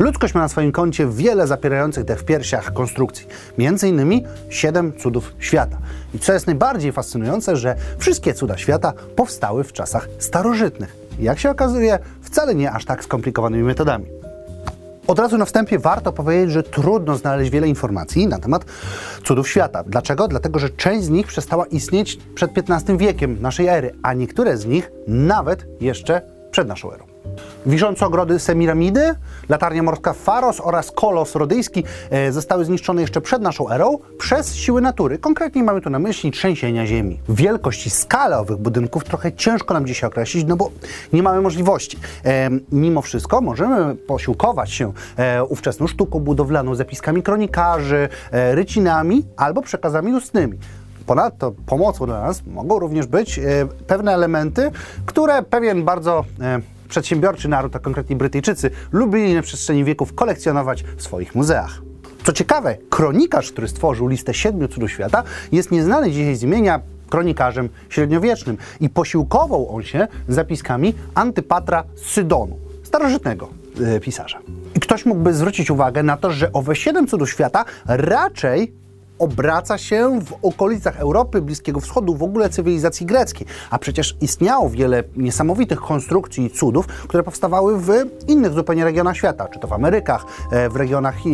Ludzkość ma na swoim koncie wiele zapierających dech w piersiach konstrukcji, między innymi siedem cudów świata. I co jest najbardziej fascynujące, że wszystkie cuda świata powstały w czasach starożytnych. Jak się okazuje, wcale nie aż tak skomplikowanymi metodami. Od razu na wstępie warto powiedzieć, że trudno znaleźć wiele informacji na temat cudów świata. Dlaczego? Dlatego, że część z nich przestała istnieć przed XV wiekiem naszej ery, a niektóre z nich nawet jeszcze przed naszą erą. Wiszące ogrody Semiramidy, latarnia morska Faros oraz kolos rodyjski e, zostały zniszczone jeszcze przed naszą erą przez siły natury. Konkretnie mamy tu na myśli trzęsienia ziemi. Wielkość i skalę owych budynków trochę ciężko nam dzisiaj określić, no bo nie mamy możliwości. E, mimo wszystko możemy posiłkować się e, ówczesną sztuką budowlaną, zapiskami kronikarzy, e, rycinami albo przekazami ustnymi. Ponadto pomocą dla nas mogą również być pewne elementy, które pewien bardzo przedsiębiorczy naród, a konkretnie Brytyjczycy, lubili na przestrzeni wieków kolekcjonować w swoich muzeach. Co ciekawe, kronikarz, który stworzył listę siedmiu cudów świata, jest nieznany dzisiaj z imienia kronikarzem średniowiecznym i posiłkował on się zapiskami Antypatra z Sydonu, starożytnego e, pisarza. I ktoś mógłby zwrócić uwagę na to, że owe siedem cudów świata raczej obraca się w okolicach Europy, Bliskiego Wschodu, w ogóle cywilizacji greckiej. A przecież istniało wiele niesamowitych konstrukcji i cudów, które powstawały w innych zupełnie regionach świata, czy to w Amerykach, e, w regionach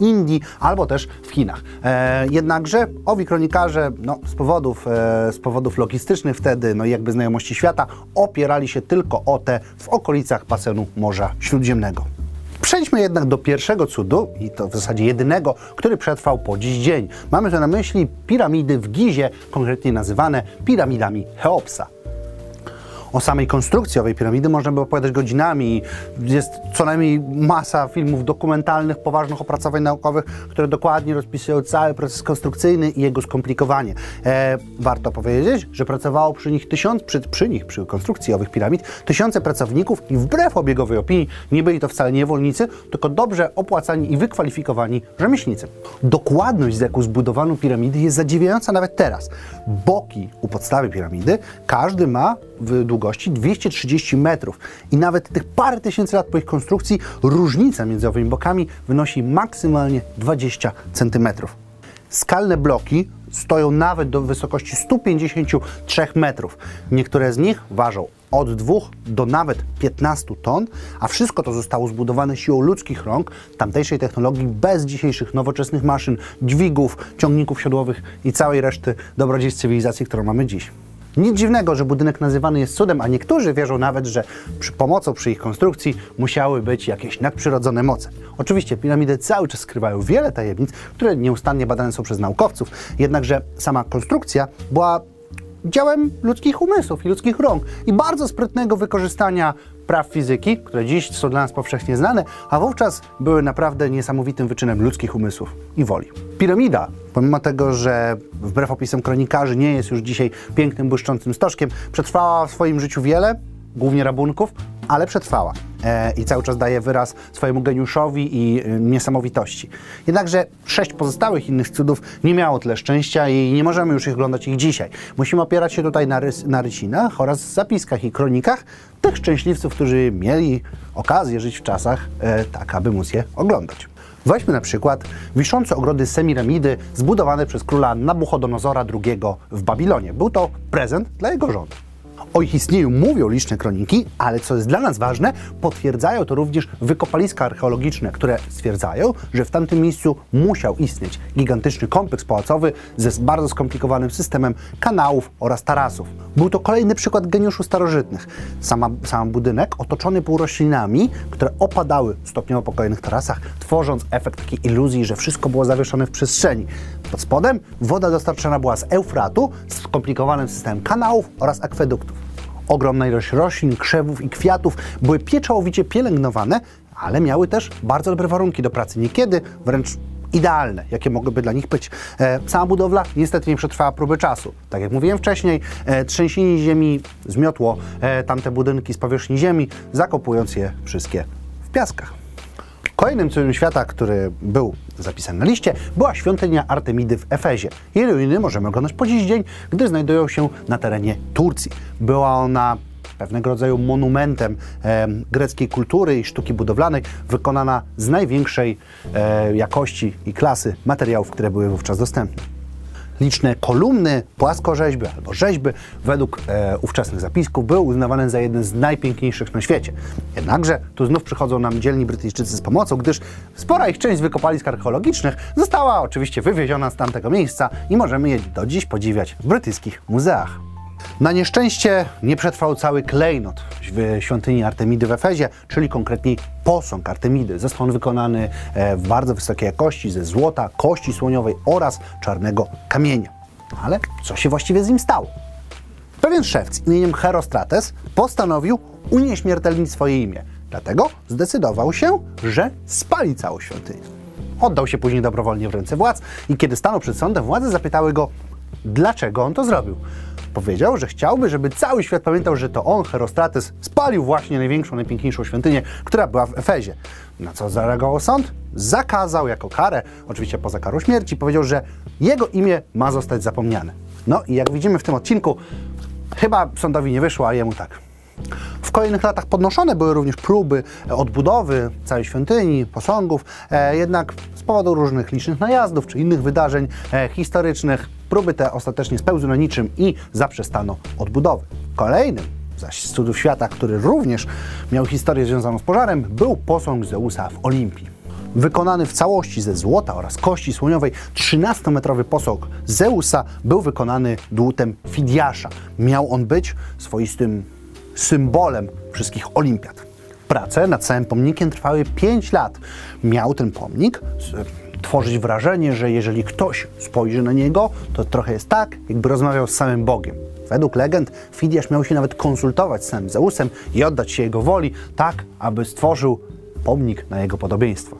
Indii, albo też w Chinach. E, jednakże owi kronikarze no, z, powodów, e, z powodów logistycznych wtedy, no i jakby znajomości świata, opierali się tylko o te w okolicach basenu Morza Śródziemnego. Przejdźmy jednak do pierwszego cudu, i to w zasadzie jedynego, który przetrwał po dziś dzień. Mamy tu na myśli piramidy w Gizie, konkretnie nazywane piramidami Cheopsa. O samej konstrukcji owej piramidy można by opowiadać godzinami. Jest co najmniej masa filmów dokumentalnych, poważnych opracowań naukowych, które dokładnie rozpisują cały proces konstrukcyjny i jego skomplikowanie. E, warto powiedzieć, że pracowało przy nich tysiąc, przy, przy nich, przy konstrukcji owych piramid, tysiące pracowników i wbrew obiegowej opinii nie byli to wcale niewolnicy, tylko dobrze opłacani i wykwalifikowani rzemieślnicy. Dokładność, z jaką zbudowano piramidy jest zadziwiająca nawet teraz. Boki u podstawy piramidy, każdy ma w długości 230 metrów i nawet tych parę tysięcy lat po ich konstrukcji różnica między owymi bokami wynosi maksymalnie 20 centymetrów. Skalne bloki stoją nawet do wysokości 153 metrów. Niektóre z nich ważą od 2 do nawet 15 ton, a wszystko to zostało zbudowane siłą ludzkich rąk, tamtejszej technologii, bez dzisiejszych nowoczesnych maszyn, dźwigów, ciągników siodłowych i całej reszty dobrodziejstw cywilizacji, którą mamy dziś. Nic dziwnego, że budynek nazywany jest cudem, a niektórzy wierzą nawet, że przy pomocą przy ich konstrukcji musiały być jakieś nadprzyrodzone moce. Oczywiście piramidy cały czas skrywają wiele tajemnic, które nieustannie badane są przez naukowców, jednakże sama konstrukcja była dziełem ludzkich umysłów i ludzkich rąk i bardzo sprytnego wykorzystania praw fizyki, które dziś są dla nas powszechnie znane, a wówczas były naprawdę niesamowitym wyczynem ludzkich umysłów i woli. Piramida, pomimo tego, że wbrew opisom kronikarzy nie jest już dzisiaj pięknym, błyszczącym stożkiem, przetrwała w swoim życiu wiele, głównie rabunków, ale przetrwała e, i cały czas daje wyraz swojemu geniuszowi i e, niesamowitości. Jednakże sześć pozostałych innych cudów nie miało tyle szczęścia i nie możemy już ich oglądać ich dzisiaj. Musimy opierać się tutaj na, rys, na rycinach oraz zapiskach i kronikach tych szczęśliwców, którzy mieli okazję żyć w czasach e, tak, aby móc je oglądać. Weźmy na przykład wiszące ogrody Semiramidy zbudowane przez króla Nabuchodonozora II w Babilonie. Był to prezent dla jego żony. O ich istnieniu mówią liczne kroniki, ale co jest dla nas ważne, potwierdzają to również wykopaliska archeologiczne, które stwierdzają, że w tamtym miejscu musiał istnieć gigantyczny kompleks pałacowy ze bardzo skomplikowanym systemem kanałów oraz tarasów. Był to kolejny przykład geniuszu starożytnych. Sama, sam budynek otoczony był roślinami, które opadały stopniowo po kolejnych tarasach, tworząc efekt takiej iluzji, że wszystko było zawieszone w przestrzeni. Pod spodem woda dostarczana była z Eufratu, z skomplikowanym systemem kanałów oraz akweduktów. Ogromna ilość roślin, krzewów i kwiatów były pieczołowicie pielęgnowane, ale miały też bardzo dobre warunki do pracy. Niekiedy wręcz idealne, jakie mogłyby dla nich być. E, sama budowla niestety nie przetrwała próby czasu. Tak jak mówiłem wcześniej, e, trzęsienie ziemi zmiotło e, tamte budynki z powierzchni ziemi, zakopując je wszystkie w piaskach. Kolejnym cudem świata, który był zapisany na liście, była świątynia Artemidy w Efezie. Jej ruiny możemy oglądać po dziś dzień, gdy znajdują się na terenie Turcji. Była ona pewnego rodzaju monumentem e, greckiej kultury i sztuki budowlanej, wykonana z największej e, jakości i klasy materiałów, które były wówczas dostępne liczne kolumny, płaskorzeźby albo rzeźby według e, ówczesnych zapisków były uznawane za jeden z najpiękniejszych na świecie. Jednakże tu znów przychodzą nam dzielni Brytyjczycy z pomocą, gdyż spora ich część z wykopalisk archeologicznych została oczywiście wywieziona z tamtego miejsca i możemy je do dziś podziwiać w brytyjskich muzeach. Na nieszczęście nie przetrwał cały klejnot w świątyni Artemidy w Efezie, czyli konkretniej posąg Artemidy. On wykonany e, w bardzo wysokiej jakości ze złota, kości słoniowej oraz czarnego kamienia. Ale co się właściwie z nim stało? Pewien szewc imieniem Herostrates postanowił unieśmiertelnić swoje imię. Dlatego zdecydował się, że spali całą świątynię. Oddał się później dobrowolnie w ręce władz i kiedy stanął przed sądem, władze zapytały go, dlaczego on to zrobił. Powiedział, że chciałby, żeby cały świat pamiętał, że to on, Herostrates, spalił właśnie największą, najpiękniejszą świątynię, która była w Efezie. Na co zareagował sąd? Zakazał jako karę, oczywiście poza karą śmierci, powiedział, że jego imię ma zostać zapomniane. No i jak widzimy w tym odcinku, chyba sądowi nie wyszło, a jemu tak. Kolejnych latach podnoszone były również próby odbudowy całej świątyni, posągów, e, jednak z powodu różnych licznych najazdów czy innych wydarzeń e, historycznych próby te ostatecznie spełzły na niczym i zaprzestano odbudowy. Kolejnym zaś z cudów świata, który również miał historię związaną z pożarem, był posąg Zeusa w Olimpii. Wykonany w całości ze złota oraz kości słoniowej, 13-metrowy posąg Zeusa był wykonany dłutem Fidiasza. Miał on być swoistym symbolem wszystkich olimpiad. Prace nad całym pomnikiem trwały 5 lat. Miał ten pomnik tworzyć wrażenie, że jeżeli ktoś spojrzy na niego, to trochę jest tak, jakby rozmawiał z samym Bogiem. Według legend Fidiasz miał się nawet konsultować z samym Zeusem i oddać się jego woli, tak aby stworzył pomnik na jego podobieństwo.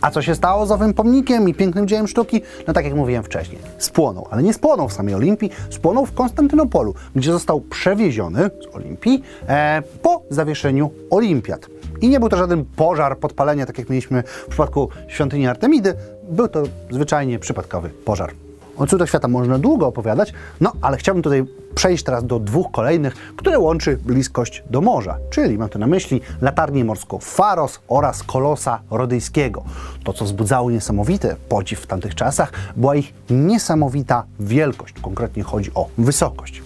A co się stało z owym pomnikiem i pięknym dziełem sztuki? No tak jak mówiłem wcześniej, spłonął, ale nie spłonął w samej Olimpii, spłonął w Konstantynopolu, gdzie został przewieziony z Olimpii e, po zawieszeniu olimpiad. I nie był to żaden pożar, podpalenie, tak jak mieliśmy w przypadku świątyni Artemidy, był to zwyczajnie przypadkowy pożar. O cudach świata można długo opowiadać, no ale chciałbym tutaj przejść teraz do dwóch kolejnych, które łączy bliskość do morza, czyli mam tu na myśli latarnię morską Faros oraz Kolosa Rodyjskiego. To, co wzbudzało niesamowity podziw w tamtych czasach, była ich niesamowita wielkość, konkretnie chodzi o wysokość.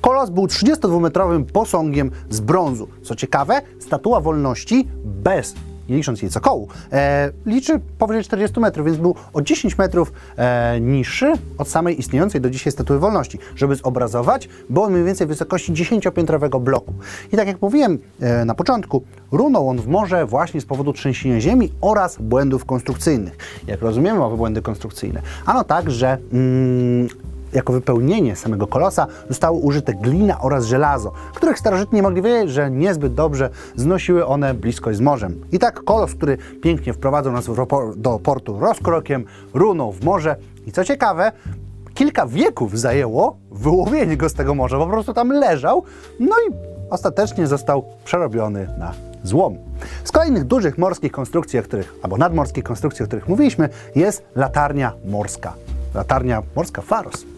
Kolos był 32-metrowym posągiem z brązu. Co ciekawe, statua wolności bez nie licząc jej cokołu, e, liczy powyżej 40 metrów, więc był o 10 metrów e, niższy od samej istniejącej do dzisiaj Statuły Wolności. Żeby zobrazować, był on mniej więcej w wysokości 10-piętrowego bloku. I tak jak mówiłem e, na początku, runął on w morze właśnie z powodu trzęsienia ziemi oraz błędów konstrukcyjnych. Jak rozumiemy owe błędy konstrukcyjne? Ano tak, że mm, jako wypełnienie samego kolosa zostały użyte glina oraz żelazo, których starożytni mogli wiedzieć, że niezbyt dobrze znosiły one bliskość z morzem. I tak kolos, który pięknie wprowadzał nas do portu rozkrokiem, runął w morze i co ciekawe, kilka wieków zajęło wyłowienie go z tego morza, po prostu tam leżał, no i ostatecznie został przerobiony na złom. Z kolejnych dużych morskich konstrukcji, o których, albo nadmorskich konstrukcji, o których mówiliśmy, jest latarnia morska. Latarnia morska Faros.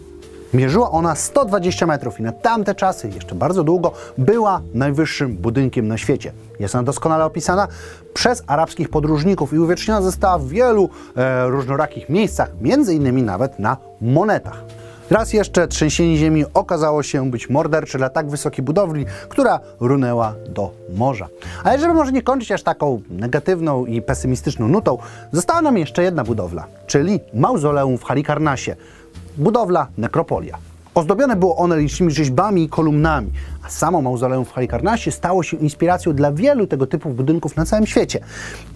Mierzyła ona 120 metrów i na tamte czasy, jeszcze bardzo długo, była najwyższym budynkiem na świecie. Jest ona doskonale opisana przez arabskich podróżników i uwieczniona została w wielu e, różnorakich miejscach, między innymi nawet na monetach. Raz jeszcze trzęsienie ziemi okazało się być mordercze dla tak wysokiej budowli, która runęła do morza. Ale żeby może nie kończyć aż taką negatywną i pesymistyczną nutą, została nam jeszcze jedna budowla, czyli mauzoleum w Halikarnasie budowla nekropolia. Ozdobione było one licznymi rzeźbami i kolumnami, a samo mauzoleum w Halikarnasie stało się inspiracją dla wielu tego typu budynków na całym świecie.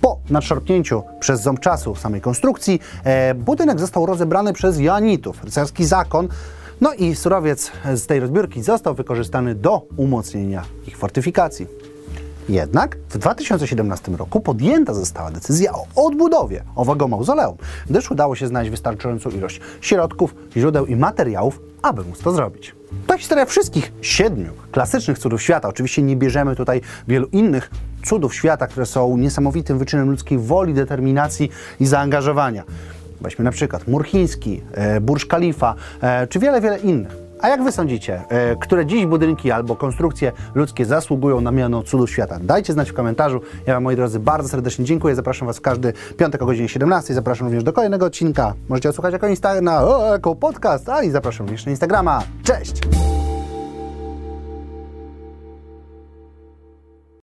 Po nadszarpnięciu przez ząb czasu samej konstrukcji, e, budynek został rozebrany przez Joanitów, rycerski zakon, no i surowiec z tej rozbiórki został wykorzystany do umocnienia ich fortyfikacji. Jednak w 2017 roku podjęta została decyzja o odbudowie owego mauzoleum, gdyż udało się znaleźć wystarczającą ilość środków, źródeł i materiałów, aby móc to zrobić. To historia wszystkich siedmiu klasycznych cudów świata. Oczywiście nie bierzemy tutaj wielu innych cudów świata, które są niesamowitym wyczynem ludzkiej woli, determinacji i zaangażowania. Weźmy na przykład mur chiński, e, Burj Khalifa, e, czy wiele, wiele innych A jak wy sądzicie, e, które dziś budynki albo konstrukcje ludzkie zasługują na miano cudu świata? Dajcie znać w komentarzu. Ja wam, moi drodzy, bardzo serdecznie dziękuję. Zapraszam was w każdy piątek o godzinie 17. Zapraszam również do kolejnego odcinka. Możecie odsłuchać jako, Insta na, o, jako podcast, a i zapraszam również na Instagrama. Cześć!